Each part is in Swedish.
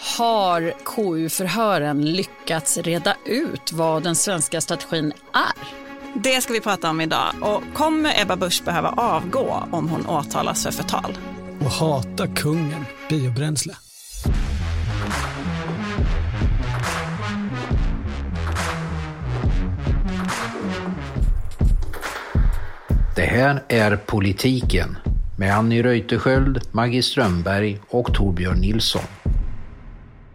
Har KU-förhören lyckats reda ut vad den svenska strategin är? Det ska vi prata om idag. Och kommer Ebba Busch behöva avgå om hon åtalas för förtal? Och hata kungen, biobränsle. Det här är Politiken med Annie Reuterskiöld, Maggie Strömberg och Torbjörn Nilsson.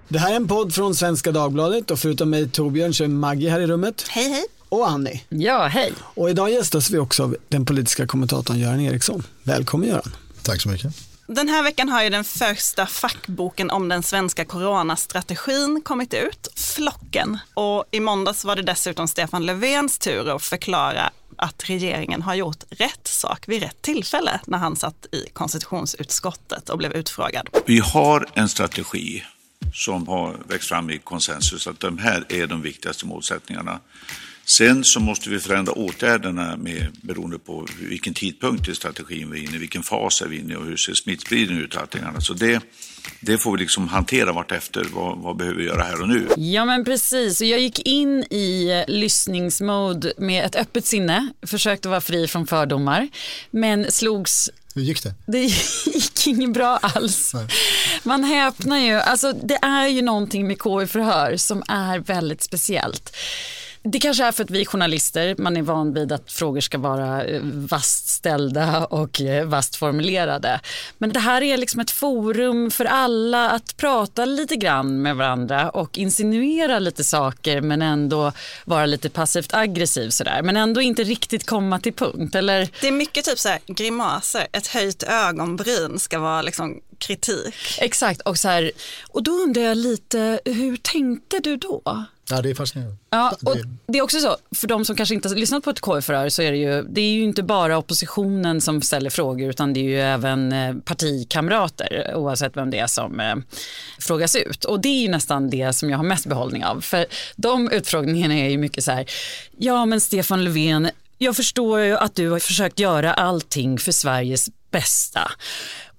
Det här är en podd från Svenska Dagbladet och förutom mig Torbjörn så är Maggie här i rummet. Hej, hej. Och Annie. Ja, hej. Och idag gästas vi också av den politiska kommentatorn Göran Eriksson. Välkommen Göran. Tack så mycket. Den här veckan har ju den första fackboken om den svenska coronastrategin kommit ut, Flocken. Och i måndags var det dessutom Stefan Löfvens tur att förklara att regeringen har gjort rätt sak vid rätt tillfälle när han satt i konstitutionsutskottet och blev utfrågad. Vi har en strategi som har växt fram i konsensus att de här är de viktigaste målsättningarna. Sen så måste vi förändra åtgärderna med, beroende på vilken tidpunkt i strategin vi är inne i, vilken fas är vi inne i och hur ser smittspridningen ut och allting annat. Så det, det får vi liksom hantera vartefter. Vad, vad behöver vi göra här och nu? Ja men precis, jag gick in i lyssningsmode med ett öppet sinne, försökte vara fri från fördomar, men slogs Hur gick det? det gick inget bra alls. Nej. Man häpnar ju. Alltså, det är ju någonting med KU-förhör som är väldigt speciellt. Det kanske är för att vi är journalister, man är van vid att frågor ska vara eh, vasst ställda och eh, vasst formulerade. Men det här är liksom ett forum för alla att prata lite grann med varandra och insinuera lite saker men ändå vara lite passivt aggressiv sådär. Men ändå inte riktigt komma till punkt. Eller Det är mycket typ så här grimaser, ett höjt ögonbryn ska vara liksom kritik. Exakt, och, så här, och då undrar jag lite, hur tänkte du då? Ja, det är fascinerande. Ja, och Det- är också så, för de som kanske inte har lyssnat på ett KU-förhör så är det ju, det är ju inte bara oppositionen som ställer frågor utan det är ju även eh, partikamrater oavsett vem det är som eh, frågas ut. Och det är ju nästan det som jag har mest behållning av. För de utfrågningarna är ju mycket så här, ja men Stefan Löfven, jag förstår ju att du har försökt göra allting för Sveriges bästa.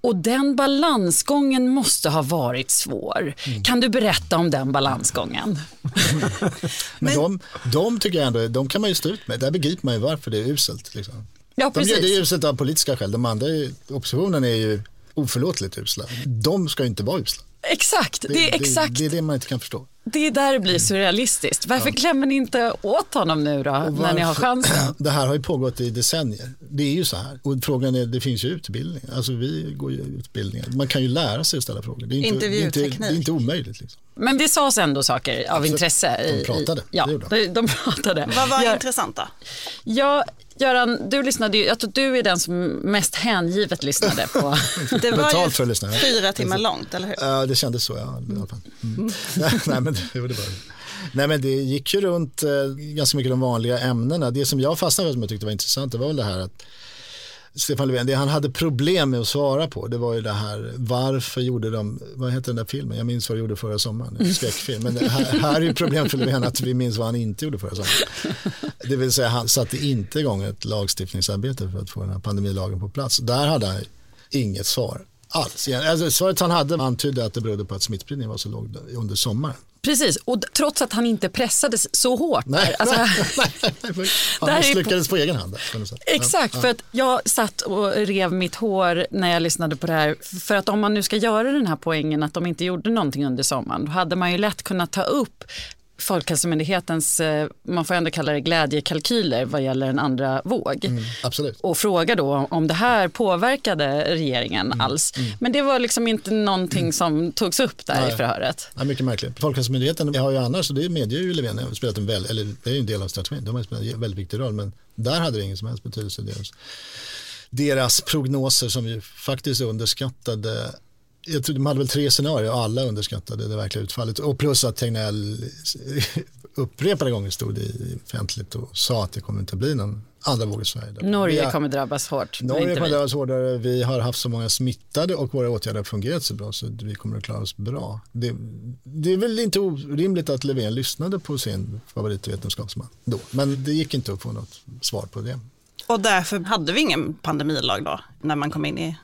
Och den balansgången måste ha varit svår. Kan du berätta om den balansgången? Men, de, de tycker jag ändå, de kan man ju stå ut med. Där begriper man ju varför det är uselt. Liksom. Ja, De, gör- det uselt av politiska skäl. De andra, oppositionen är ju oförlåtligt usla. De ska ju inte vara usla. Exakt, det är exakt. Det, är det man inte kan förstå. Det är där det blir surrealistiskt. Varför klämmer ni inte åt honom nu då, när ni har chansen? Det här har ju pågått i decennier. Det är ju så här. Och frågan är, det finns ju utbildning. Alltså vi går ju utbildningar. Man kan ju lära sig att ställa frågor. Det är inte, det är inte, det är inte omöjligt. Liksom. Men det sades ändå saker av Absolut. intresse. De pratade, I, ja, de, de pratade. Vad var Gör- intressant då? Ja, Göran, du lyssnade ju, jag tror du är den som mest hängivet lyssnade på. Det var ju Betalt för att lyssna. fyra timmar långt, eller hur? Ja, det kändes så. Ja, fall. Mm. nej, men, det, jo, det var det. Nej, men det gick ju runt eh, ganska mycket de vanliga ämnena. Det som jag fastnade för som jag tyckte var intressant det var väl det här att Stefan Löfven, det han hade problem med att svara på det var ju det här varför gjorde de, vad heter den där filmen, jag minns vad de gjorde förra sommaren, en skräckfilm. Men det här, här är ju problem för Löfven att vi minns vad han inte gjorde förra sommaren. Det vill säga han satte inte igång ett lagstiftningsarbete för att få den här pandemilagen på plats. Där hade han inget svar alls. Alltså, svaret han hade antydde att det berodde på att smittspridningen var så låg under sommaren. Precis, och trots att han inte pressades så hårt. Nej. Alltså, nej, nej. Han misslyckades på egen hand. Exakt, för att jag satt och rev mitt hår när jag lyssnade på det här. För att om man nu ska göra den här poängen att de inte gjorde någonting under sommaren, då hade man ju lätt kunnat ta upp Folkhälsomyndighetens, eh, man får ändå kalla det glädjekalkyler vad gäller en andra våg. Mm, absolut. Och fråga då om det här påverkade regeringen Mm, alls. Men det var liksom inte någonting som togs upp där i Nej. förhöret. Ja, mycket märkligt. Folkhälsomyndigheten har ju annars, och det medger ju Löfven, spelat en väl, eller det är ju en del av strategin, de har spelat en väldigt viktig roll, men där hade det ingen som helst betydelse. Deras, deras prognoser som ju faktiskt underskattade jag tror de hade väl tre scenarier och alla underskattade det verkliga utfallet. Och plus att Tegnell upprepade gånger stod i offentligt och sa att det kommer inte bli någon andra våg i Sverige. Norge har- kommer drabbas hårt. Norge kommer drabbas hårdare. Vi har haft så många smittade och våra åtgärder har fungerat så bra så vi kommer att klara oss bra. Det, det är väl inte orimligt att Löfven lyssnade på sin favoritvetenskapsman då. Men det gick inte att få något svar på det. Och därför hade vi ingen pandemilag då, när man kom in i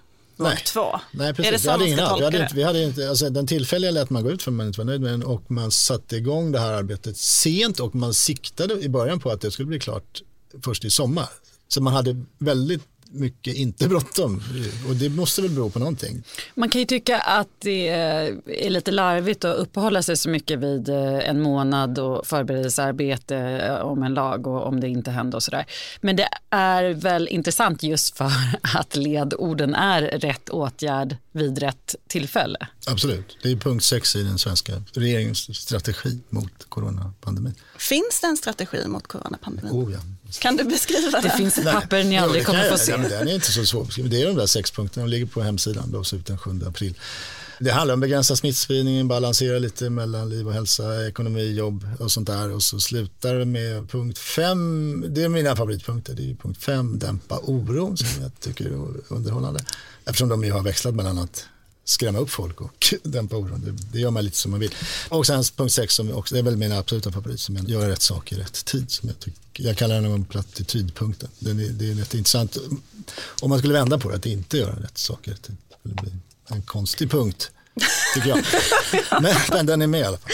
Nej. två. Nej, precis. Är det vi så hade man ingen. Vi hade det? inte, vi hade inte, alltså, den tillfälliga lät man gå ut för man inte var nöjd med den och man satte igång det här arbetet sent och man siktade i början på att det skulle bli klart först i sommar. Så man hade väldigt mycket inte bråttom och det måste väl bero på någonting. Man kan ju tycka att det är lite larvigt att uppehålla sig så mycket vid eh, en månad och förberedelsearbete eh, om en lag och om det inte hände och sådär. Men det är väl intressant just för att ledorden är rätt åtgärd vid rätt tillfälle. Absolut, det är punkt sex i den svenska regeringens strategi mot coronapandemin. Finns det en strategi mot coronapandemin? Oh, ja. Kan du beskriva Det det? finns ett papper ni aldrig kommer jag få se. men Den är inte så svår. Det är de där sex punkterna, de ligger på hemsidan, lås ut den 7 april. Det handlar om begränsa smittspridningen, balansera lite mellan liv och hälsa, ekonomi, jobb och sånt där. Och så slutar det med punkt fem, det är mina favoritpunkter, det är punkt fem, dämpa oron som jag tycker är underhållande. Eftersom de ju har växlat mellan att skrämma upp folk och dämpa oron. Det, det gör man lite som man vill. Och sen punkt sex, som också, det är väl min absoluta favorit, som är att göra rätt saker i rätt tid. Som jag, tycker, jag kallar den plattitydpunkten. Den är, det är rätt intressant. Om man skulle vända på det, att inte göra rätt saker i rätt tid. Det skulle bli en konstig punkt, tycker jag. men, men den är med i alla fall.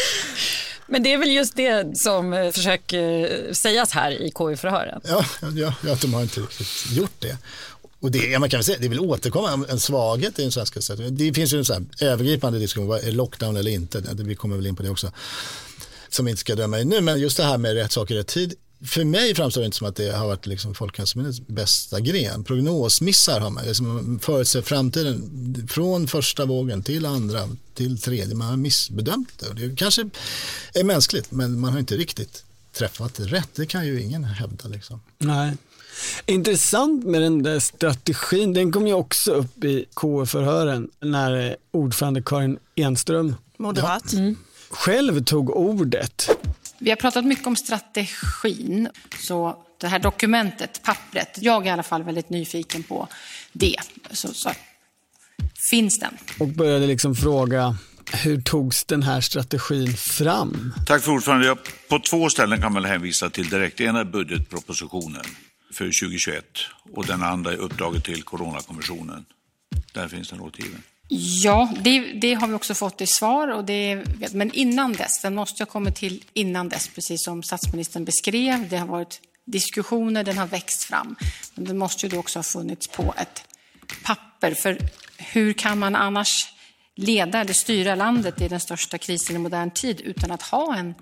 Men det är väl just det som eh, försöker sägas här i KU-förhören. Ja, ja, ja, de har inte riktigt gjort det. Och det, ja, man kan väl säga, det är väl återkommande en svaghet i den svenska strategin. Det finns ju en sån här övergripande diskussion, vad är lockdown eller inte? Vi kommer väl in på det också. Som vi inte ska döma i nu, men just det här med rätt saker i rätt tid. För mig framstår det inte som att det har varit liksom Folkhälsomyndighetens bästa gren. Prognosmissar har man, liksom förutser framtiden från första vågen till andra till tredje. Man har missbedömt det det kanske är mänskligt, men man har inte riktigt träffat rätt. Det kan ju ingen hävda. Liksom. Nej. Intressant med den där strategin, den kom ju också upp i KU-förhören när eh, ordförande Karin Enström Moderat. själv tog ordet. Vi har pratat mycket om strategin, så det här dokumentet, pappret, jag är i alla fall väldigt nyfiken på det. Så, så finns den? och började liksom fråga hur togs den här strategin fram? Tack för ordförande. Ja, På två ställen kan man hänvisa till direkt. Det ena är budgetpropositionen för 2021 och den andra är uppdraget till Coronakommissionen. Där finns den återgiven. Ja, det, det har vi också fått i svar. Och det, men innan dess, den måste ha kommit till innan dess, precis som statsministern beskrev. Det har varit diskussioner, den har växt fram. Men den måste ju då också ha funnits på ett papper. För hur kan man annars leda eller styra landet i den största krisen i modern tid utan att ha en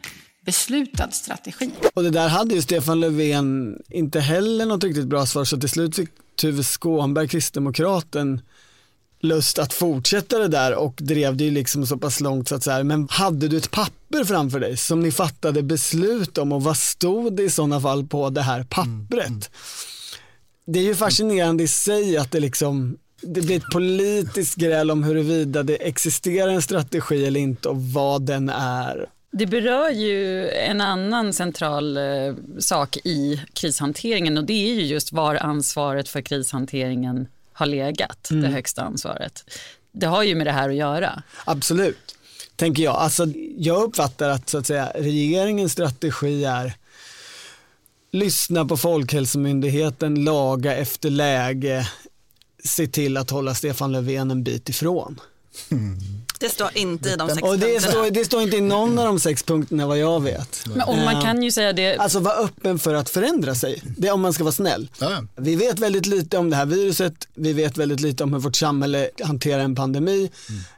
beslutad strategi? Och det där hade ju Stefan Löfven inte heller något riktigt bra svar så till slut fick Tuve Skånberg, kristdemokraten, lust att fortsätta det där och drev det ju liksom så pass långt så att så här, men hade du ett papper framför dig som ni fattade beslut om och vad stod det i sådana fall på det här pappret? Det är ju fascinerande i sig att det liksom det blir ett politiskt gräl om huruvida det existerar en strategi eller inte och vad den är. Det berör ju en annan central eh, sak i krishanteringen och det är ju just var ansvaret för krishanteringen har legat, det högsta ansvaret. Det har ju med det här att göra. Absolut, tänker jag. Alltså, jag uppfattar att, så att säga, regeringens strategi är lyssna på Folkhälsomyndigheten, laga efter läge, se till att hålla Stefan Löfven en bit ifrån. Det står inte i de sex Och det punkterna. står, det står inte i någon av de sex punkterna vad jag vet. Men, och man kan ju säga det, Alltså vara öppen för att förändra sig, det är om man ska vara snäll. Ja. Vi vet väldigt lite om det här viruset, vi vet väldigt lite om hur vårt samhälle hanterar en pandemi.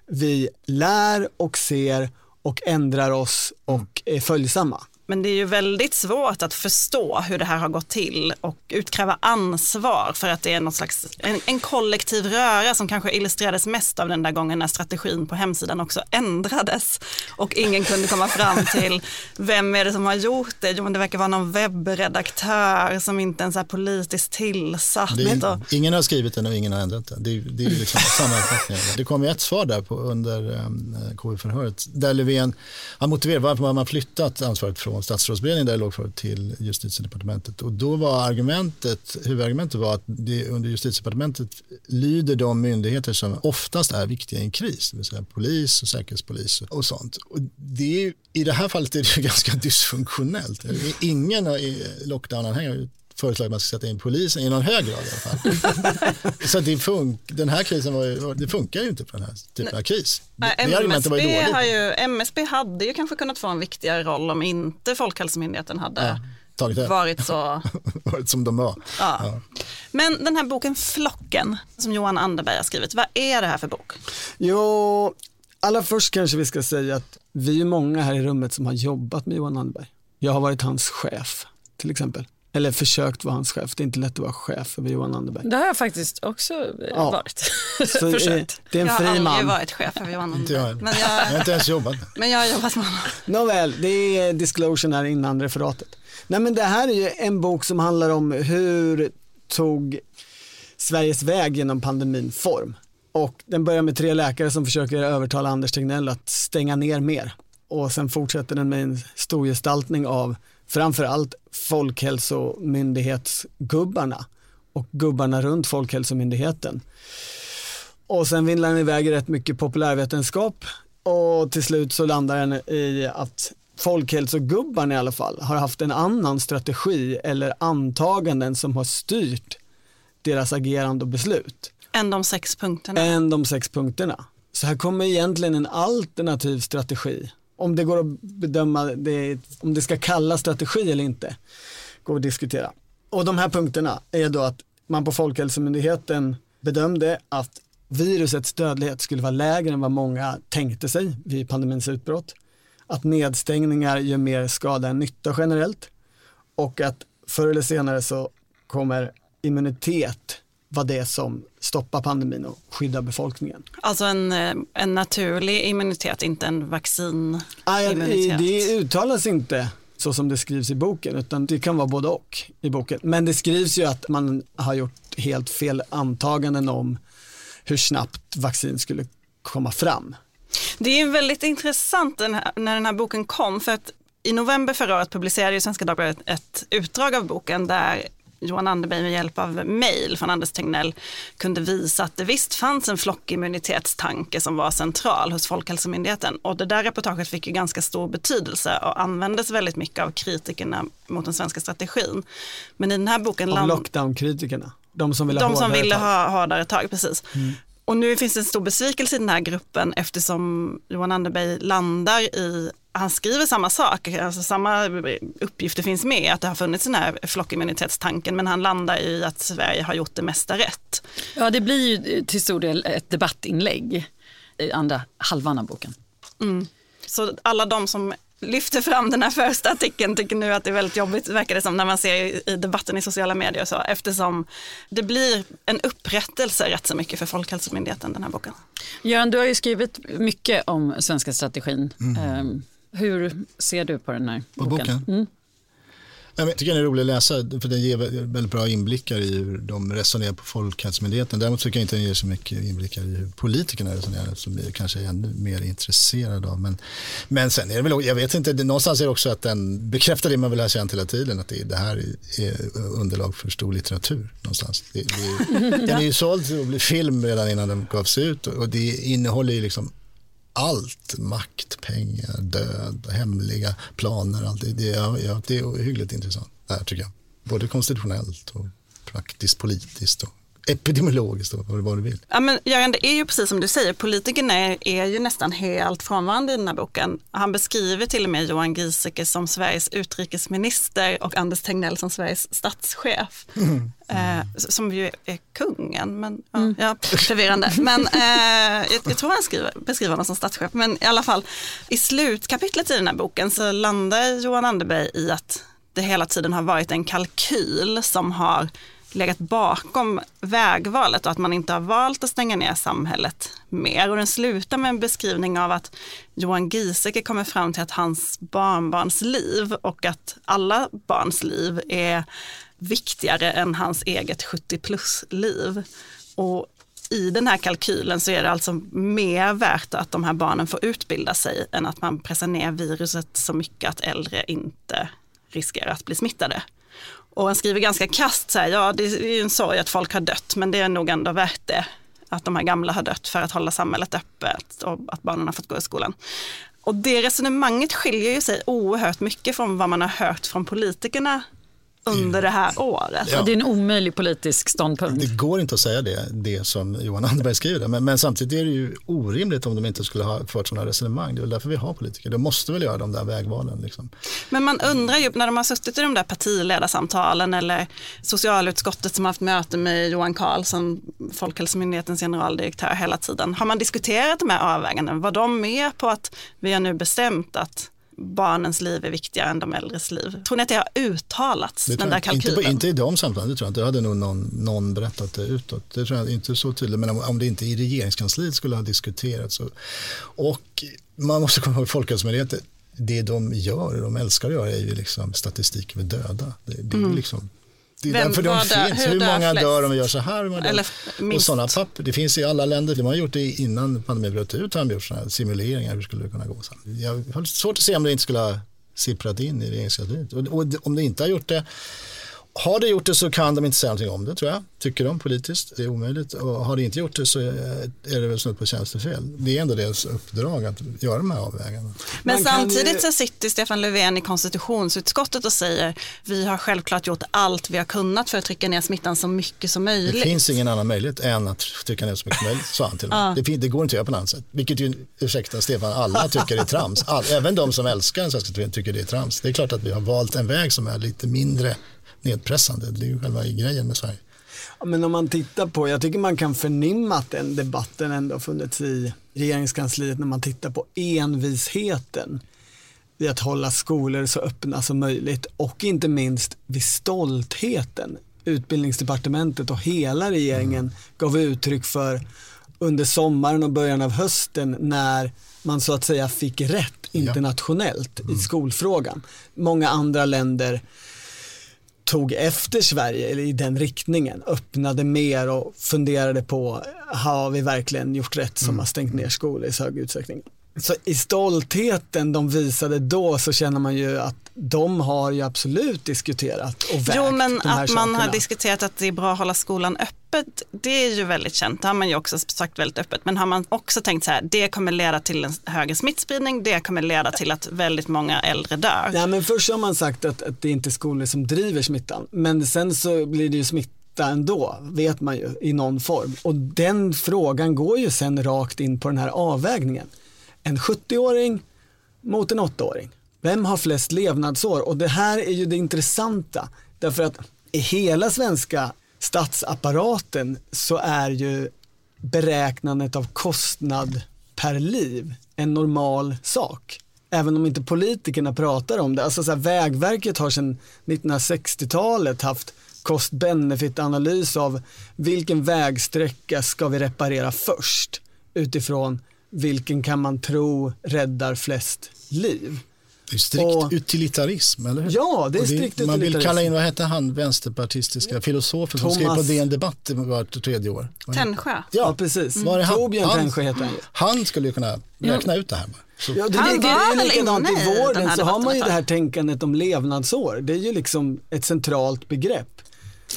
Vi lär och ser och ändrar oss och är följsamma. Men det är ju väldigt svårt att förstå hur det här har gått till och utkräva ansvar för att det är något slags, en, en kollektiv röra som kanske illustrerades mest av den där gången när strategin på hemsidan också ändrades och ingen kunde komma fram till vem är det som har gjort det? Jo, men det verkar vara någon webbredaktör som inte ens är politiskt tillsatt. Är, ingen har skrivit den och ingen har ändrat den. Det är, det är liksom sammanfattningen. Det kom ju ett svar där på, under um, KU-förhöret där Löfven har motiverat varför man har flyttat ansvaret från statsrådsberedningen där det låg förut till justitiedepartementet. Och då var argumentet, huvudargumentet var att det under justitiedepartementet lyder de myndigheter som oftast är viktiga i en kris, det vill säga polis och säkerhetspolis och sånt. Och det är, I det här fallet är det ju ganska dysfunktionellt. Ingen i lockdown-anhängare föreslagit att man ska sätta in polisen i någon hög grad i alla fall. så det fun den här krisen var ju, det funkar ju inte på den här typen av kris. Det, Nej, det argumentet var ju MSB, dåligt. har ju, MSB hade ju kanske kunnat få en viktigare roll om inte Folkhälsomyndigheten hade Ja, tagit det. varit så varit som de var. Ja. Men den här boken Flocken som Johan Anderberg har skrivit, vad är det här för bok? Jo, allra först kanske vi ska säga att vi är många här i rummet som har jobbat med Johan Anderberg. Jag har varit hans chef till exempel. Eller försökt vara hans chef. Det är inte lätt att vara chef över Johan Anderberg. Det har jag faktiskt också eh, Ja. varit. Så, eh, Försökt. det är en jag har fri aldrig man. varit chef över Johan Anderberg. Men jag har jag, inte ens jobbat. men jag har jobbat med honom. Nåväl, det är disclosure här innan referatet. Nej men det här är ju en bok som handlar om hur tog Sveriges väg genom pandemin form. Och den börjar med tre läkare som försöker övertala Anders Tegnell att stänga ner mer. Och sen fortsätter den med en storgestaltning av framförallt folkhälsomyndighetsgubbarna och gubbarna runt Folkhälsomyndigheten. Och sen vindlar den iväg rätt mycket populärvetenskap och till slut så landar den i att folkhälsogubbarna i alla fall har haft en annan strategi eller antaganden som har styrt deras agerande och beslut Än de sex punkterna. än de sex punkterna. Så här kommer egentligen en alternativ strategi. Om det går att bedöma det, om det ska kallas strategi eller inte, går att diskutera. Och de här punkterna är då att man på Folkhälsomyndigheten bedömde att virusets dödlighet skulle vara lägre än vad många tänkte sig vid pandemins utbrott. Att nedstängningar gör mer skada än nytta generellt och att förr eller senare så kommer immunitet vara det som stoppar pandemin och skyddar befolkningen. Alltså en, eh, en naturlig immunitet, inte en vaccinimmunitet. det uttalas inte så som det skrivs i boken utan det kan vara både och i boken. Men det skrivs ju att man har gjort helt fel antaganden om hur snabbt vaccin skulle komma fram. Det är väldigt intressant den här, när den här boken kom för att i november förra året publicerade ju Svenska Dagbladet ett utdrag av boken där Johan Anderberg med hjälp av mejl från Anders Tegnell kunde visa att det visst fanns en flockimmunitetstanke som var central hos Folkhälsomyndigheten. Och det där reportaget fick ju ganska stor betydelse och användes väldigt mycket av kritikerna mot den svenska strategin. Men i den här boken Av lockdown-kritikerna. De som ville ha de som hårdare ville ha hårdare tag, precis. Och nu finns det en stor besvikelse i den här gruppen eftersom Johan Anderberg landar i, han skriver samma sak, alltså samma uppgifter finns med, att det har funnits den här flockimmunitetstanken, men han landar i att Sverige har gjort det mesta rätt. Ja, det blir ju till stor del ett debattinlägg i andra halvan av boken. Så alla de som lyfter fram den här första artikeln tycker nu att det är väldigt jobbigt, verkar det som, när man ser i- debatten i sociala medier och så, eftersom det blir en upprättelse rätt så mycket för Folkhälsomyndigheten, den här boken. Göran, du har ju skrivit mycket om svenska strategin. Ehm, hur ser du på den här På boken? boken? Mm. Jag tycker den är rolig att läsa för den ger vä- väldigt bra inblickar i hur de resonerar på Folkhälsomyndigheten. Däremot tycker jag inte den ger så mycket inblickar i hur politikerna resonerar som vi kanske är ännu mer intresserade av. Men, men sen är det väl, jag vet inte, det, någonstans är det också att den bekräftar det man vill ha känt hela tiden, att det, det här är underlag för stor litteratur någonstans. Det, det, den är ju såld och blev film redan innan den gavs ut och det innehåller ju liksom allt, makt, pengar, död, hemliga planer, allt. Det, det, ja, det är hyggligt intressant. Det här tycker jag. Både konstitutionellt och praktiskt, politiskt och epidemiologiskt och vad, du vill. Ja, men Göran, det är ju precis som du säger, politikerna är, är ju nästan helt frånvarande i den här boken. Han beskriver till och med Johan Giesecke som Sveriges utrikesminister och Anders Tegnell som Sveriges statschef. Eh, som ju är kungen, men ja, ja, förvirrande. Men eh, jag, jag tror han skriver, beskriver honom som statschef. Men i alla fall, i slutkapitlet i den här boken så landar Johan Anderberg i att det hela tiden har varit en kalkyl som har legat bakom vägvalet och att man inte har valt att stänga ner samhället mer. Och den slutar med en beskrivning av att Johan Giesecke kommer fram till att hans barnbarns liv och att alla barns liv är viktigare än hans eget 70 plus liv. Och i den här kalkylen så är det alltså mer värt att de här barnen får utbilda sig än att man pressar ner viruset så mycket att äldre inte riskerar att bli smittade. Och han skriver ganska kast så här, ja det är ju en sorg att folk har dött men det är nog ändå värt det. Att de här gamla har dött för att hålla samhället öppet och att barnen har fått gå i skolan. Och det resonemanget skiljer ju sig oerhört mycket från vad man har hört från politikerna under det här året. Ja. Det är en omöjlig politisk ståndpunkt. Det går inte att säga det, det som Johan Anderberg skriver. Men, men samtidigt är det ju orimligt om de inte skulle ha fört sådana resonemang. Det är väl därför vi har politiker. De måste väl göra de där vägvalen. Liksom. Men man undrar ju när de har suttit i de där partiledarsamtalen eller socialutskottet som har haft möte med Johan Carlsson, Folkhälsomyndighetens generaldirektör hela tiden. Har man diskuterat de här avvägandena? Var de med på att vi har nu bestämt att barnens liv är viktigare än de äldres liv? Tror ni att det har uttalats, Det den där inte, kalkylen? på, inte i de samtalen, det tror jag inte. Det hade nog någon, någon berättat det utåt. Det tror jag inte så tydligt. Men om, om det inte i regeringskansliet skulle ha diskuterats. Så. Och man måste komma ihåg Folkhälsomyndigheten, det de gör, de älskar att göra är ju liksom statistik över döda. Det, det är liksom det är. Vem- därför de finns. hur Hur många flest? dör om vi gör så här? Hur många dör? Eller och sådana papper. Det finns i alla länder. De har gjort det innan pandemin bröt ut. Har de gjort sådana simuleringar. Hur skulle det kunna gå? sen? Jag har svårt att se om det inte skulle ha sipprat in i regeringskansliet. Och, och om det inte har gjort det har det gjort det så kan de inte säga någonting om det tror jag, tycker de politiskt. Det är omöjligt. Och har det inte gjort det så är det väl snudd på tjänstefel. Det är ändå deras uppdrag att göra de här avvägandena. Men samtidigt så sitter Stefan Löfven i konstitutionsutskottet och säger vi har självklart gjort allt vi har kunnat för att trycka ner smittan så mycket som Det möjligt. finns ingen annan möjlighet än att trycka ner så mycket som möjligt, sa han till och med. det, det går inte att göra på något annat sätt. Vilket ju, ursäkta Stefan, alla tycker är trams. All, även de som älskar den svenska tycker det är trams. Det är klart att vi har valt en väg som är lite mindre nedpressande. Det är ju själva grejen med Sverige. Ja, Men om man tittar på, jag tycker man kan förnimma att den debatten ändå har funnits i regeringskansliet när man tittar på envisheten vid att hålla skolor så öppna som möjligt och inte minst vid stoltheten. Utbildningsdepartementet och hela regeringen gav uttryck för under sommaren och början av hösten när man så att säga fick rätt internationellt i skolfrågan. Många andra länder tog efter Sverige eller i den riktningen, öppnade mer och funderade på har vi verkligen gjort rätt som har stängt ner skolor i så hög utsträckning. Så i stoltheten de visade då så känner man ju att de har ju absolut diskuterat och vägt Jo, men de här att man har sakerna. diskuterat att det är bra att hålla skolan öppet, det är ju väldigt känt. Det har man ju också sagt väldigt öppet. Men har man också tänkt så här, det kommer leda till en högre smittspridning, det kommer leda till att väldigt många äldre dör. Ja, men först har man sagt att, att det är inte skolor som driver smittan, men sen så blir det ju smitta ändå, vet man ju, i någon form. Och den frågan går ju sen rakt in på den här avvägningen. En 70-åring mot en 8-åring. Vem har flest levnadsår? Och det här är ju det intressanta, därför att i hela svenska statsapparaten så är ju beräknandet av kostnad per liv en normal sak. Även om inte politikerna pratar om det. Alltså så här, Vägverket har sedan 1960-talet haft cost-benefit-analys av vilken vägsträcka ska vi reparera först utifrån vilken kan man tro räddar flest liv. Det är strikt Och- utilitarism, eller hur? Ja, det är strikt Man vill kalla in, vad hette han, vänsterpartistiska filosofen som skrev på DN Debatt vart tredje år? Tännsjö. Ja, precis. Var är han? Torbjörn Tännsjö heter han. Han skulle ju kunna räkna ut det här. Så, Ja, det, Han det, det var är väl likadant inne i i den vården så har man ju det här tänkandet om levnadsår. Det är ju liksom ett centralt begrepp.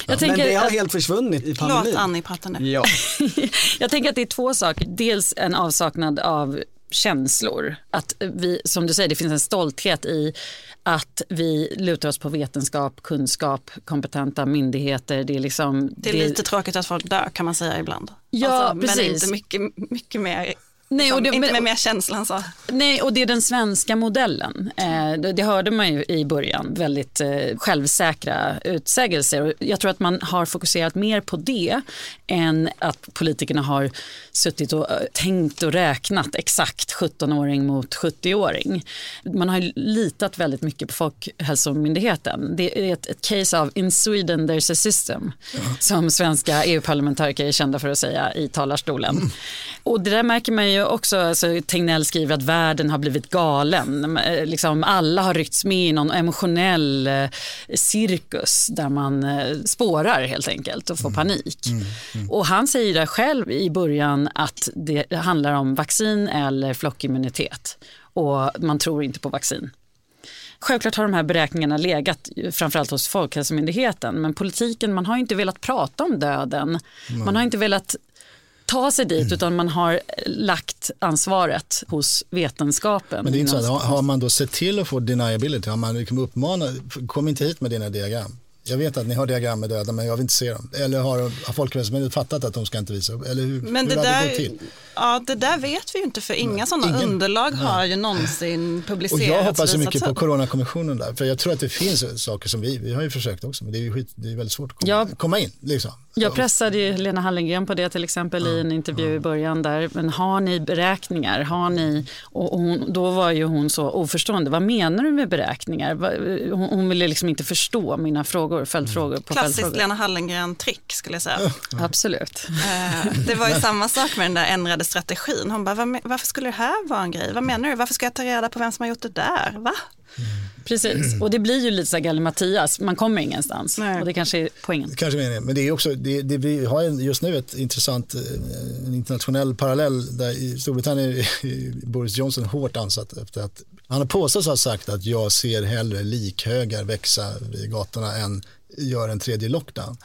Jag Men det har att- helt försvunnit i Låt pandemin. Annie prata nu. Ja. Jag tänker att det är två saker. Dels en avsaknad av känslor. Att vi, som du säger, det finns en stolthet i att vi lutar oss på vetenskap, kunskap, kompetenta myndigheter. Det är, liksom, Det är lite tråkigt att folk dör kan man säga ibland. Ja, Men precis. inte mycket, mycket mer, Nej, liksom, och det- inte men- med mer känsla än så. Nej, och det är den svenska modellen. Eh, det, det hörde man ju i början, väldigt eh, självsäkra utsägelser. Och jag tror att man har fokuserat mer på det än att politikerna har suttit och eh, tänkt och räknat exakt 17-åring mot 70-åring. Man har ju litat väldigt mycket på Folkhälsomyndigheten. Det är ett, ett case av in Sweden there's a system, som svenska EU-parlamentariker är kända för att säga i talarstolen. Och det där märker man ju också, alltså, Tegnell skriver att världen har blivit galen. Eh, Liksom, alla har ryckts med i någon emotionell eh, cirkus där man eh, spårar helt enkelt och får panik. Och han säger där själv i början att det handlar om vaccin eller flockimmunitet och man tror inte på vaccin. Självklart har de här beräkningarna legat framförallt hos Folkhälsomyndigheten men politiken, man har inte velat prata om döden. Man har inte velat ta sig dit utan man har lagt ansvaret hos vetenskapen. Men det är inte så att, har, har man då sett till att få deniability, har man liksom uppmanat, kom inte hit med dina diagram. Jag vet att ni har diagram med döda men jag vill inte se dem. Eller har, har Folkhälsomyndigheten fattat att de ska inte visa upp? Eller hur, Men hur det har det där, gått till? Ja, det där vet vi ju inte för inga sådana Ingen. underlag har ju någonsin Och publicerats. jag hoppas och mycket på coronakommissionen där. För jag tror att det finns saker som vi, vi har ju försökt också, men det är ju skit, det är väldigt svårt att komma, Ja. komma in. Liksom. Jag pressade ju Lena Hallengren på det till exempel i en intervju i början där. Men har ni beräkningar? Har ni? Och hon, då var ju hon så oförstående. Vad menar du med beräkningar? Hon, hon ville liksom inte förstå mina frågor, följdfrågor på Klassiskt följdfrågor. Lena Hallengren-trick skulle jag säga. Absolut. Eh, Det var ju samma sak med den där ändrade strategin. Hon bara, "Vad me- varför skulle det här vara en grej? Vad menar du? Varför ska jag ta reda på vem som har gjort det där? Va? Precis. Och det blir ju lite så här gallimatias. Man kommer ingenstans. Nej. Och det kanske är poängen. Kanske meningen. Men det är också, det, det, vi har just nu ett intressant eh, en internationell parallell där i Storbritannien är Boris Johnson hårt ansatt efter att han har påstås ha sagt att jag ser hellre likhögar växa i gatorna än gör en tredje lockdown.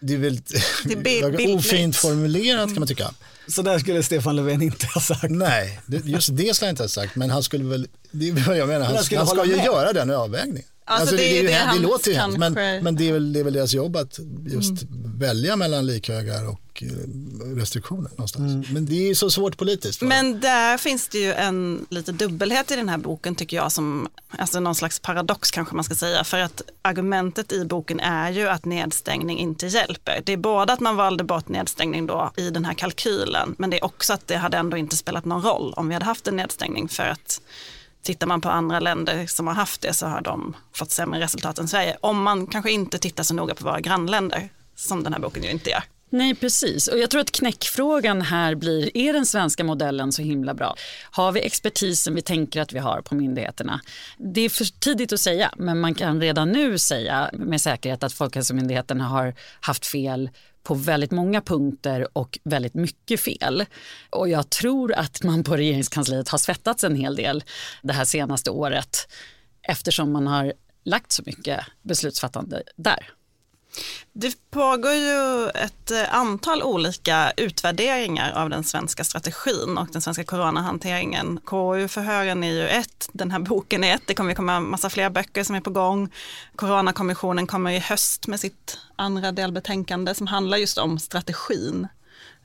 Det är väl Det är ofint formulerat kan man tycka. Så där skulle Stefan Löfven inte ha sagt. Nej, just det skulle jag inte ha sagt men han skulle väl, det är vad jag menar, han, han han ska ju med. göra den avvägningen. Alltså, det är ju det hem- han låter ju hemskt, men, kanske- men det, är väl, det är väl deras jobb att just välja mellan likhögar och eh, restriktioner någonstans. Men det är ju så svårt politiskt. va? Men där finns det ju en lite dubbelhet i den här boken tycker jag som, alltså någon slags paradox kanske man ska säga. För att argumentet i boken är ju att nedstängning inte hjälper. Det är både att man valde bort nedstängning då i den här kalkylen, men det är också att det hade ändå inte spelat någon roll om vi hade haft en nedstängning för att Tittar man på andra länder som har haft det så har de fått sämre resultat än Sverige. Om man kanske inte tittar så noga på våra grannländer, som den här boken ju inte gör. Nej, precis. Och jag tror att knäckfrågan här blir, är den svenska modellen så himla bra? Har vi expertisen vi tänker att vi har på myndigheterna? Det är för tidigt att säga, men man kan redan nu säga med säkerhet att Folkhälsomyndigheten har haft fel på väldigt många punkter och väldigt mycket fel. Och jag tror att man på regeringskansliet har svettats en hel del det här senaste året eftersom man har lagt så mycket beslutsfattande där. Det pågår ju ett eh, antal olika utvärderingar av den svenska strategin och den svenska coronahanteringen. KU-förhören är ju ett, den här boken är ett, det kommer komma massa fler böcker som är på gång. Coronakommissionen kommer i höst med sitt andra delbetänkande som handlar just om strategin.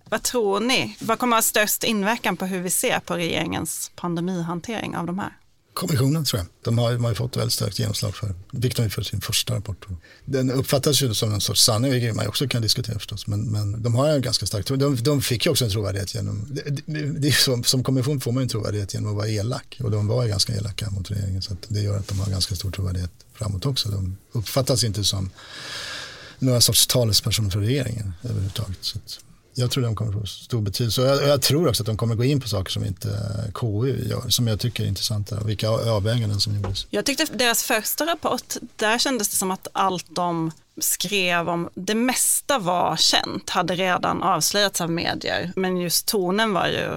Vad tror ni? Vad kommer ha störst inverkan på hur vi ser på regeringens pandemihantering av de här? Kommissionen tror jag. De har, de har ju fått väldigt starkt genomslag för. Det fick de ju för sin första rapport. Den uppfattas ju som en sorts sanning, vilket man också kan diskutera förstås. Men, men de har ju en ganska stark de, de fick ju också en trovärdighet genom, det, det, det som, som kommission får man ju en trovärdighet genom att vara elak. Och de var ju ganska elaka mot regeringen så att det gör att de har ganska stor trovärdighet framåt också. De uppfattas inte som några sorts talespersoner för regeringen överhuvudtaget. Så att, jag tror de kommer få stor betydelse. Och jag, och jag tror också att de kommer gå in på saker som inte eh, KU gör, som jag tycker är intressanta. Och vilka avväganden som gjordes. Jag tyckte deras första rapport, där kändes det som att allt de skrev om, det mesta var känt, hade redan avslöjats av medier. Men just tonen var ju,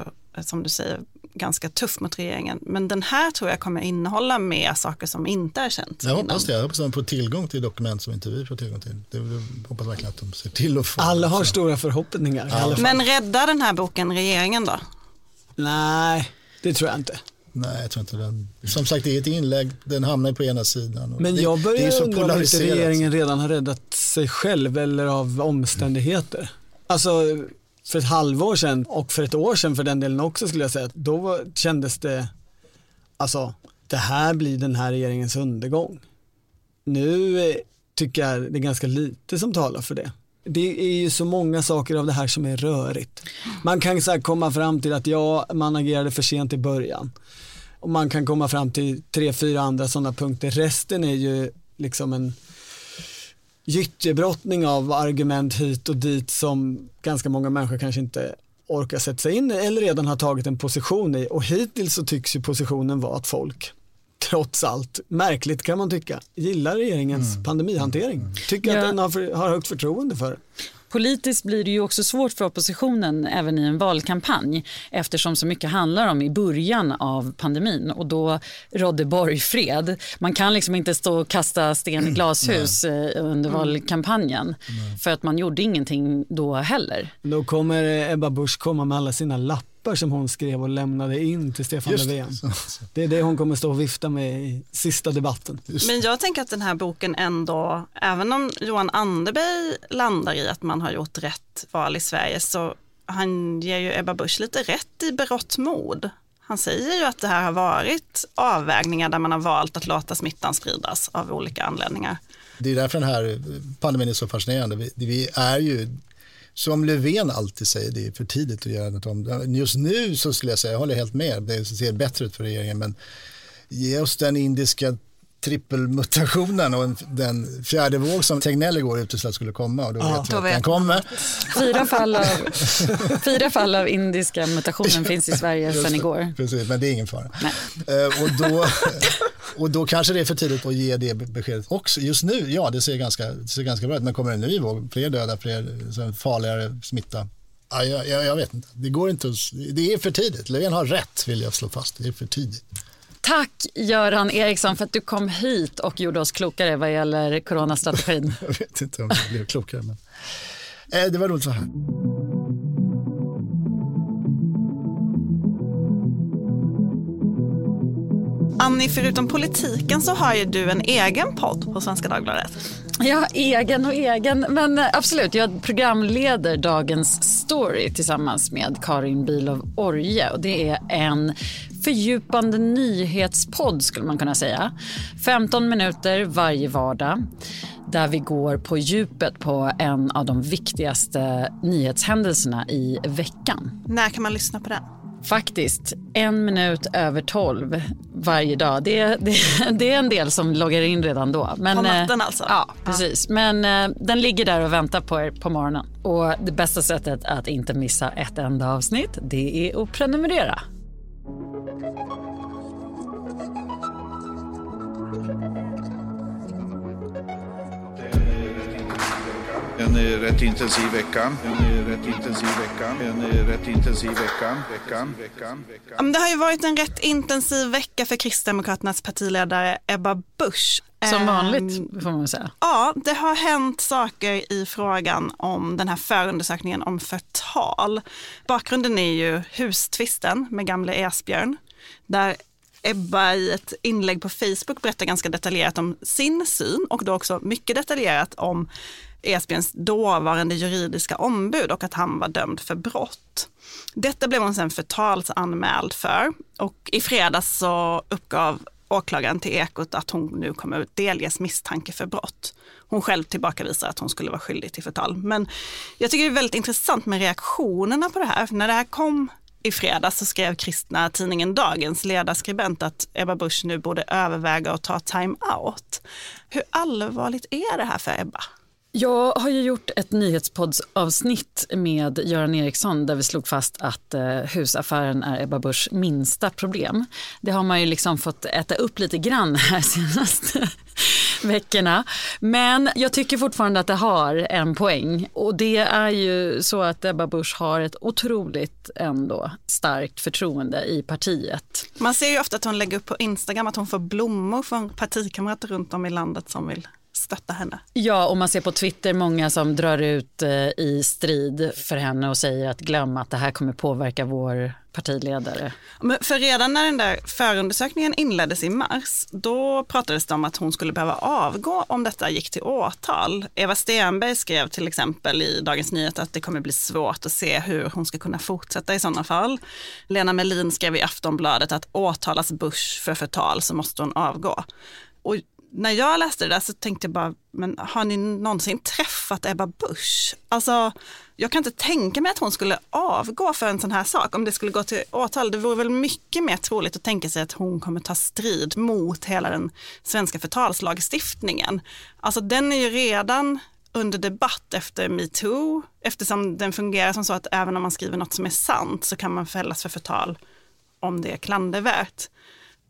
som du säger, ganska tuff mot regeringen. Men den här tror jag kommer innehålla mer saker som inte är känt. Jag hoppas det. Jag hoppas att de får tillgång till dokument som inte vi får tillgång till. Det, jag hoppas verkligen att de ser till att få. Alla har så. stora förhoppningar. fall. Men räddar den här boken regeringen då? Nej, det tror jag inte. Nej, jag tror inte den. Som sagt, det är ett inlägg. Den hamnar på ena sidan. och Men det, jag det är börjar så undra om inte regeringen redan har räddat sig själv eller av omständigheter. Alltså för ett halvår sedan och för ett år sedan för den delen också skulle jag säga, att då kändes det, alltså det här blir den här regeringens undergång. Nu eh, tycker jag det är ganska lite som talar för det. Det är ju så många saker av det här som är rörigt. Man kan så här komma fram till att ja, man agerade för sent i början. Och man kan komma fram till tre, fyra andra sådana punkter. Resten är ju liksom en gyttjebrottning av argument hit och dit som ganska många människor kanske inte orkar sätta sig in i eller redan har tagit en position i. Och hittills så tycks ju positionen vara att folk trots allt, märkligt kan man tycka, gillar regeringens pandemihantering. Tycker Ja. att den har, för, har högt förtroende för. Politiskt blir det ju också svårt för oppositionen även i en valkampanj eftersom så mycket handlar om i början av pandemin och då rådde borgfred. Man kan liksom inte stå och kasta sten i glashus eh, under valkampanjen för att man gjorde ingenting då heller. Då kommer Ebba Busch komma med alla sina lappar papper som hon skrev och lämnade in till Stefan Just det. Löfven. Det är det hon kommer stå och vifta med i sista debatten. Men jag tänker att den här boken ändå, även om Johan Anderberg landar i att man har gjort rätt val i Sverige, så han ger ju Ebba Busch lite rätt i berått mod. Han säger ju att det här har varit avvägningar där man har valt att låta smittan spridas av olika anledningar. Det är därför den här pandemin är så fascinerande. Vi är ju, som Löfven alltid säger, det är för tidigt att göra något om det. Just nu så skulle jag säga, jag håller helt med, det ser bättre ut för regeringen, men ge oss den indiska trippelmutationen och en, den fjärde våg som Tegnell igår uteslöt skulle komma och då Ja. vet vi att vet den kommer. Fyra fall av, fyra fall av indiska mutationen finns i Sverige sedan det. igår. Precis, men det är ingen fara. Nej. Eh, och, då, och då kanske det är för tidigt att ge det beskedet också. Just nu, ja det ser ganska, det ser ganska bra ut, men kommer en ny våg, fler döda, fler farligare smitta? Ja, jag, jag, jag vet inte, det går inte att, det är för tidigt. Löfven har rätt vill jag slå fast, det är för tidigt. Tack Göran Eriksson för att du kom hit och gjorde oss klokare vad gäller coronastrategin. Jag vet inte om jag blev klokare, men eh, det var roligt vara här. Annie, förutom politiken så har ju du en egen podd på Svenska Dagbladet. Ja, egen och egen. Men eh, absolut, jag programleder Dagens Story tillsammans med Karin Bilov Orje. Och det är en fördjupande nyhetspodd skulle man kunna säga. 15 minuter varje vardag där vi går på djupet på en av de viktigaste nyhetshändelserna i veckan. När kan man lyssna på den? Faktiskt, en minut över tolv varje dag. Det, det, det är en del som loggar in redan då. Men, På eh, natten alltså? Ja, precis. Men eh, den ligger där och väntar på er på morgonen. Och det bästa sättet att inte missa ett enda avsnitt, det är att prenumerera. En rätt intensiv vecka. En rätt intensiv vecka. En rätt intensiv vecka. Veckan, veckan, veckan. Det har ju varit en rätt intensiv vecka för Kristdemokraternas partiledare Ebba Busch. Som Ehm, vanligt får man säga. Ja, det har hänt saker i frågan om den här förundersökningen om förtal. Bakgrunden är ju hustvisten med gamle Esbjörn, där Ebba i ett inlägg på Facebook berättar ganska detaljerat om sin syn och då också mycket detaljerat om Esbjörns dåvarande juridiska ombud och att han var dömd för brott. Detta blev hon sen förtalsanmäld för och i fredags så uppgav åklagaren till Ekot att hon nu kommer att delges misstanke för brott. Hon själv tillbakavisar att hon skulle vara skyldig till förtal. Men jag tycker det är väldigt intressant med reaktionerna på det här. För när det här kom i fredags så skrev kristna tidningen Dagens ledarskribent att Ebba Busch nu borde överväga att ta time-out. Hur allvarligt är det här för Ebba? Jag har ju gjort ett nyhetspoddsavsnitt med Göran Eriksson där vi slog fast att eh, husaffären är Ebba Buschs minsta problem. Det har man ju liksom fått äta upp lite grann här senaste veckorna. Men jag tycker fortfarande att det har en poäng och det är ju så att Ebba Busch har ett otroligt ändå starkt förtroende i partiet. Man ser ju ofta att hon lägger upp på Instagram att hon får blommor från partikamrater runt om i landet som vill stötta henne. Ja, och man ser på Twitter många som drar ut eh, i strid för henne och säger att glöm att det här kommer påverka vår partiledare. Men för redan när den där förundersökningen inleddes i mars, då pratades det om att hon skulle behöva avgå om detta gick till åtal. Eva Stenberg skrev till exempel i Dagens Nyheter att det kommer bli svårt att se hur hon ska kunna fortsätta i sådana fall. Lena Melin skrev i Aftonbladet att åtalas Bush för förtal så måste hon avgå. Och när jag läste det där så tänkte jag bara, men har ni någonsin träffat Ebba Busch? Alltså, jag kan inte tänka mig att hon skulle avgå för en sån här sak om det skulle gå till åtal. Det vore väl mycket mer troligt att tänka sig att hon kommer ta strid mot hela den svenska förtalslagstiftningen. Alltså den är ju redan under debatt efter metoo eftersom den fungerar som så att även om man skriver något som är sant så kan man fällas för förtal om det är klandervärt.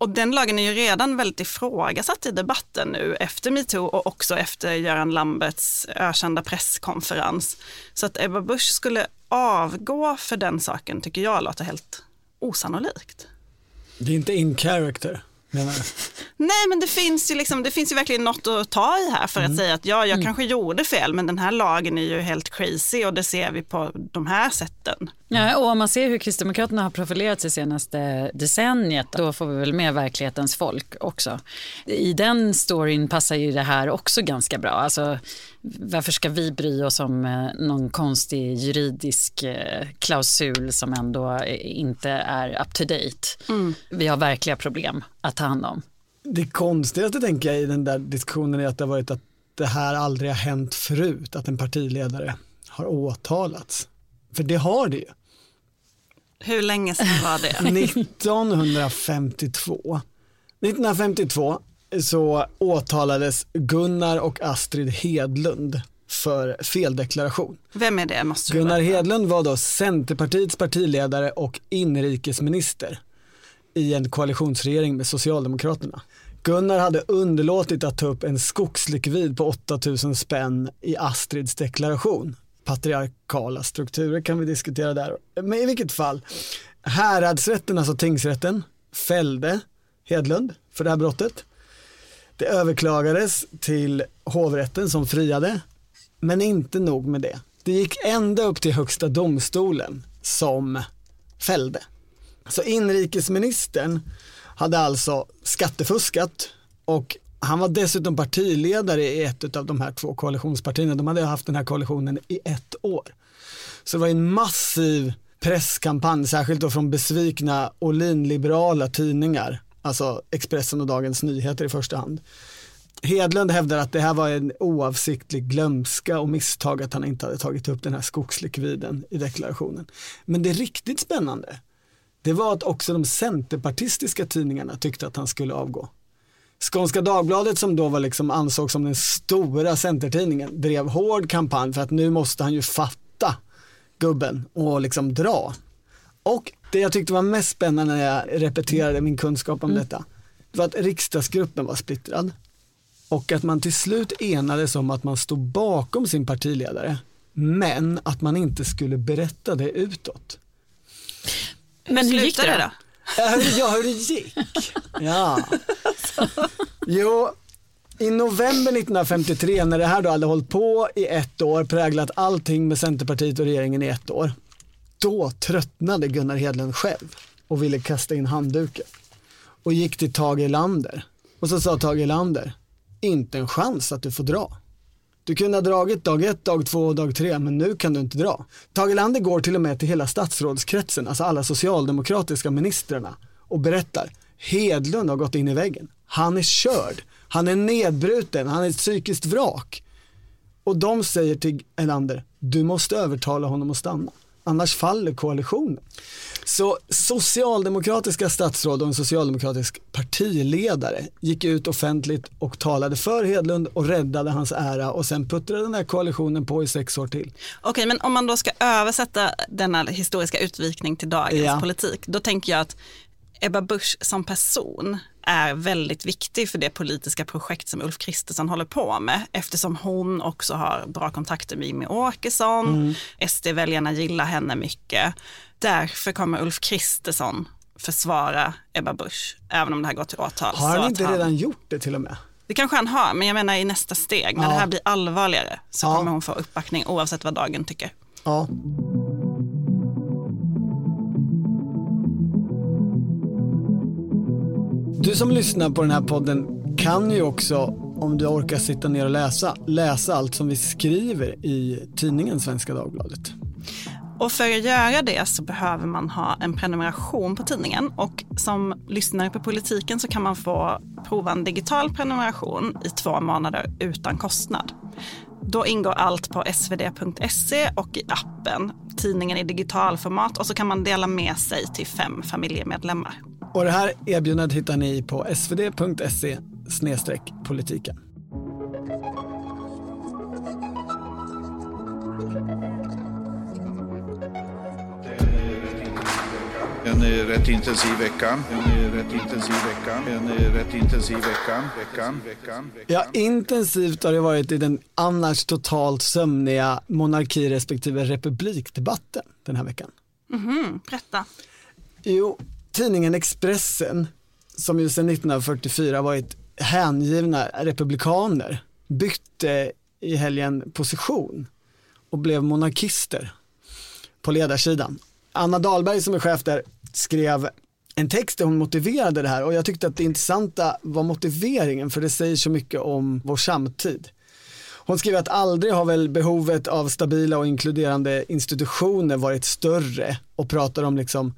Och den lagen är ju redan väldigt ifrågasatt i debatten nu efter metoo och också efter Göran Lamberts ökända presskonferens. Så att Ebba Busch skulle avgå för den saken tycker jag låter helt osannolikt. Det är inte in character menar jag. Nej men det finns ju, liksom, det finns ju verkligen något att ta i här för Mm. att säga att ja, jag kanske gjorde fel men den här lagen är ju helt crazy och det ser vi på de här sätten. Ja, och om man ser hur Kristdemokraterna har profilerat sig senaste decenniet, då får vi väl med verklighetens folk också. I den storyn passar ju det här också ganska bra. Alltså, varför ska vi bry oss om eh, någon konstig juridisk eh, klausul som ändå eh, inte är up to date? Vi har verkliga problem att ta hand om. Det konstigaste tänker jag i den där diskussionen är att det har varit att det här aldrig har hänt förut, att en partiledare har åtalats. För det har det ju. Hur länge sedan var det? 1952. 1952 så åtalades Gunnar och Astrid Hedlund för feldeklaration. Vem är det? Måste Gunnar berätta. Hedlund var då Centerpartiets partiledare och inrikesminister i en koalitionsregering med Socialdemokraterna. Gunnar hade underlåtit att ta upp en skogslikvid på 8000 spänn i Astrids deklaration. Patriarkala strukturer kan vi diskutera där. Men i vilket fall, häradsrätten, alltså tingsrätten, fällde Hedlund för det här brottet. Det överklagades till hovrätten som friade, men inte nog med det. Det gick ända upp till högsta domstolen som fällde. Så inrikesministern hade alltså skattefuskat och han var dessutom partiledare i ett av de här två koalitionspartierna. De hade haft den här koalitionen i ett år. Så det var en massiv presskampanj, särskilt då från besvikna Ohlin-liberala tidningar, alltså Expressen och Dagens Nyheter i första hand. Hedlund hävdar att det här var en oavsiktlig glömska och misstag att han inte hade tagit upp den här skogslikviden i deklarationen. Men det riktigt spännande, det var att också de centerpartistiska tidningarna tyckte att han skulle avgå. Skånska Dagbladet som då var liksom ansågs som den stora centertidningen drev hård kampanj för att nu måste han ju fatta gubben och liksom dra. Och det jag tyckte var mest spännande när jag repeterade min kunskap om detta, det var att riksdagsgruppen var splittrad och att man till slut enades om att man stod bakom sin partiledare men att man inte skulle berätta det utåt. Men hur gick det då? då? Ja, hur, ja, hur det gick? Ja. Jo, i november 1953 när det här då hade hållit på i ett år, präglat allting med Centerpartiet och regeringen i ett år, då tröttnade Gunnar Hedlund själv och ville kasta in handduken och gick till Tage Erlander och så sa Tage Erlander, inte en chans att du får dra. Du kunde ha dragit dag ett, dag två och dag tre, men nu kan du inte dra. Tage Erlander går till och med till hela statsrådskretsen, alltså alla socialdemokratiska ministrarna och berättar, Hedlund har gått in i väggen. Han är körd, han är nedbruten, han är ett psykiskt vrak. Och de säger till Erlander, du måste övertala honom att stanna, annars faller koalitionen. Så socialdemokratiska statsråd och en socialdemokratisk partiledare gick ut offentligt och talade för Hedlund och räddade hans ära och sen puttrade den här koalitionen på i sex år till. Okej, men om man då ska översätta denna historiska utvikning till dagens Ja. politik, då tänker jag att Ebba Busch som person är väldigt viktig för det politiska projekt som Ulf Kristersson håller på med eftersom hon också har bra kontakter med Jimmie Åkesson. SD-väljarna gillar henne mycket. Därför kommer Ulf Kristersson försvara Ebba Busch även om det här går till åtal. Har han inte redan gjort det till och med? Det kanske han har, men jag menar i nästa steg, när Ja. det här blir allvarligare så Ja. kommer hon få uppbackning oavsett vad dagen tycker. Ja. Du som lyssnar på den här podden kan ju också, om du orkar sitta ner och läsa, läsa allt som vi skriver i tidningen Svenska Dagbladet. Och för att göra det så behöver man ha en prenumeration på tidningen och som lyssnare på politiken så kan man få prova en digital prenumeration i två månader utan kostnad. Då ingår allt på svd.se och i appen, tidningen i digitalformat och så kan man dela med sig till fem familjemedlemmar. Och det här erbjudandet hittar ni på svd.se politiken. En rätt intensiv vecka. En rätt intensiv vecka. En rätt intensiv vecka. Veckan. Veckan. Ja, intensivt har det varit i den annars totalt sömniga monarki respektive republikdebatten den här veckan. Mhm, berätta. Jo, tidningen Expressen som ju sedan 1944 varit hängivna republikaner, bytte i helgen position och blev monarkister på ledarsidan. Anna Dahlberg som är chef där skrev en text där hon motiverade det här och jag tyckte att det intressanta var motiveringen för det säger så mycket om vår samtid. Hon skriver att aldrig har väl behovet av stabila och inkluderande institutioner varit större och pratar om liksom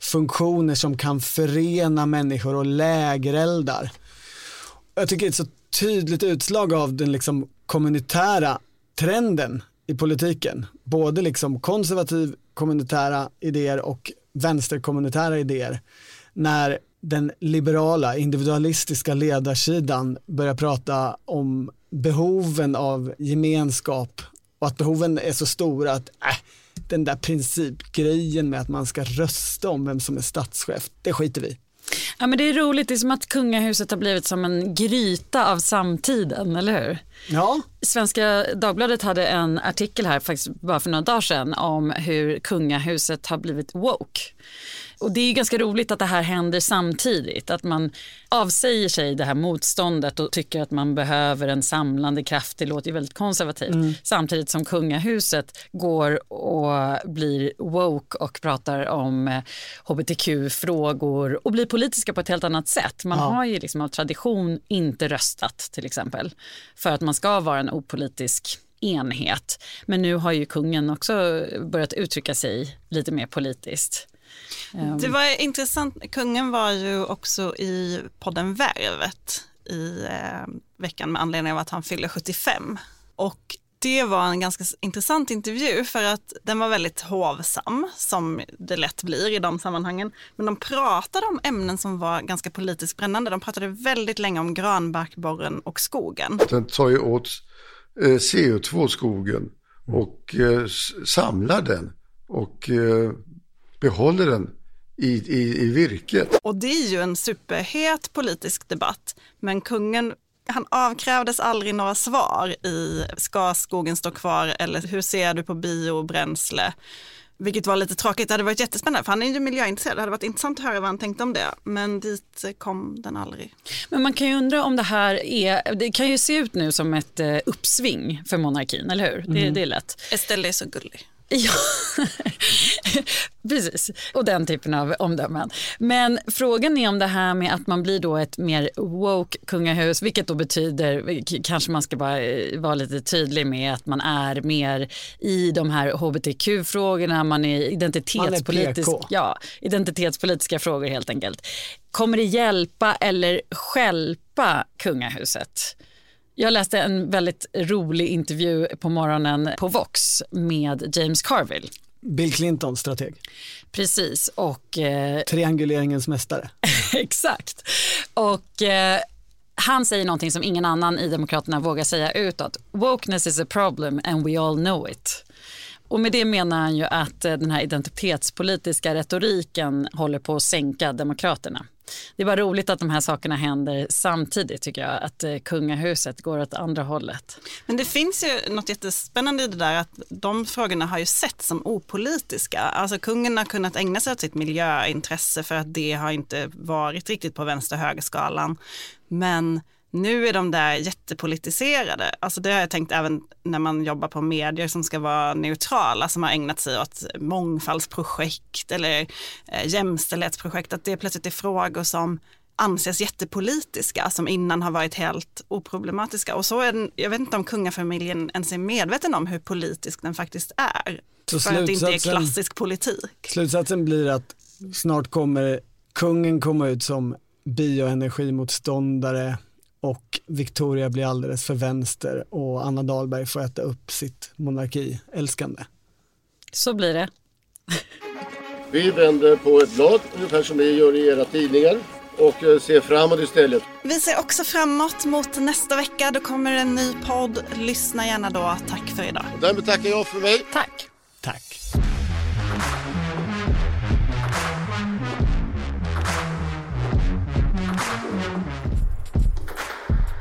funktioner som kan förena människor och lägereldar. Jag tycker det är ett så tydligt utslag av den liksom kommunitära trenden i politiken. Både liksom konservativ kommunitära idéer och vänsterkommunitära idéer. När den liberala individualistiska ledarsidan börjar prata om behoven av gemenskap och att behoven är så stora att äh, den där principgrejen med att man ska rösta om vem som är statschef, det skiter vi Ja, men det är roligt, det är som att kungahuset har blivit som en gryta av samtiden, eller hur? Ja. Svenska Dagbladet hade en artikel här faktiskt bara för några dagar sedan om hur kungahuset har blivit woke. Och det är ganska roligt att det här händer samtidigt. Att man avsäger sig det här motståndet och tycker att man behöver en samlande kraft. Det låter ju väldigt konservativt. Mm. Samtidigt som kungahuset går och blir woke och pratar om hbtq-frågor eh, och blir politiska på ett helt annat sätt. Man ja. har ju liksom av tradition inte röstat till exempel för att man ska vara en opolitisk enhet. Men nu har ju kungen också börjat uttrycka sig lite mer politiskt. Det var intressant, kungen var ju också i podden Värvet i eh, veckan med anledning av att han fyller 75. Och det var en ganska intressant intervju för att den var väldigt hovsam som det lätt blir i de sammanhangen. Men de pratade om ämnen som var ganska politiskt brännande. De pratade väldigt länge om granbarkborren och skogen. Den tar ju åt eh, CO2 skogen och eh, samlar den och eh, behåller den i, i, i virket. Och det är ju en superhet politisk debatt, men kungen han avkrävdes aldrig några svar i ska skogen stå kvar eller hur ser du på biobränsle? Vilket var lite tråkigt, det hade varit jättespännande för han är ju miljöintresserad, det hade varit intressant att höra vad han tänkte om det. Men dit kom den aldrig. Men man kan ju undra om det här är, det kan ju se ut nu som ett eh, uppsving för monarkin, eller hur? Mm. Det, det är lätt. Estelle är så gullig. Ja, precis. Och den typen av omdömen. Men frågan är om det här med att man blir då ett mer woke kungahus, vilket då betyder, kanske man ska bara eh, vara lite tydlig med att man är mer i de här hbtq-frågorna, man är identitetspolitisk, man är ja, identitetspolitiska frågor helt enkelt. Kommer det hjälpa eller skälpa kungahuset? Jag läste en väldigt rolig intervju på morgonen på Vox med James Carville. Bill Clintons strateg. Precis. Och, eh... Trianguleringens mästare. Exakt. Och eh, han säger någonting som ingen annan i Demokraterna vågar säga utåt. Wokeness is a problem and we all know it. Och med det menar han ju att eh, den här identitetspolitiska retoriken håller på att sänka Demokraterna. Det är bara roligt att de här sakerna händer samtidigt tycker jag, att eh, kungahuset går åt andra hållet. Men det finns ju något jättespännande i det där att de frågorna har ju sett som opolitiska. Alltså kungen har kunnat ägna sig åt sitt miljöintresse för att det har inte varit riktigt på vänster högerskalan. Men nu är de där jättepolitiserade. Alltså det har jag tänkt även när man jobbar på medier som ska vara neutrala, som har ägnat sig åt mångfaldsprojekt eller eh, jämställdhetsprojekt, att det plötsligt är frågor som anses jättepolitiska som innan har varit helt oproblematiska. Och så är den, jag vet inte om kungafamiljen ens är medveten om hur politisk den faktiskt är. Så för att det inte är klassisk politik. Slutsatsen blir att snart kommer kungen komma ut som bioenergimotståndare, och Victoria blir alldeles för vänster och Anna Dahlberg får äta upp sitt monarkiälskande. Så blir det. Vi vänder på ett blad, ungefär som ni gör i era tidningar och eh, ser framåt istället. Vi ser också framåt mot nästa vecka. Då kommer en ny podd. Lyssna gärna då. Tack för idag. Och därmed tackar jag för mig. Tack. Tack.